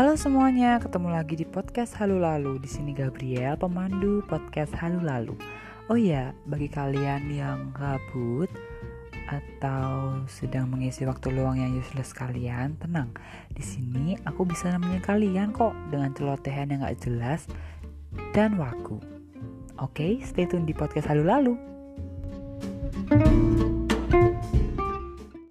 Halo semuanya, ketemu lagi di podcast Halu Lalu. Di sini Gabriel, pemandu podcast Halu Lalu. Oh ya, bagi kalian yang gabut atau sedang mengisi waktu luang yang useless kalian, tenang. Di sini aku bisa nemenin kalian kok dengan celotehan yang gak jelas dan waku. Oke, stay tune di podcast Halu Lalu.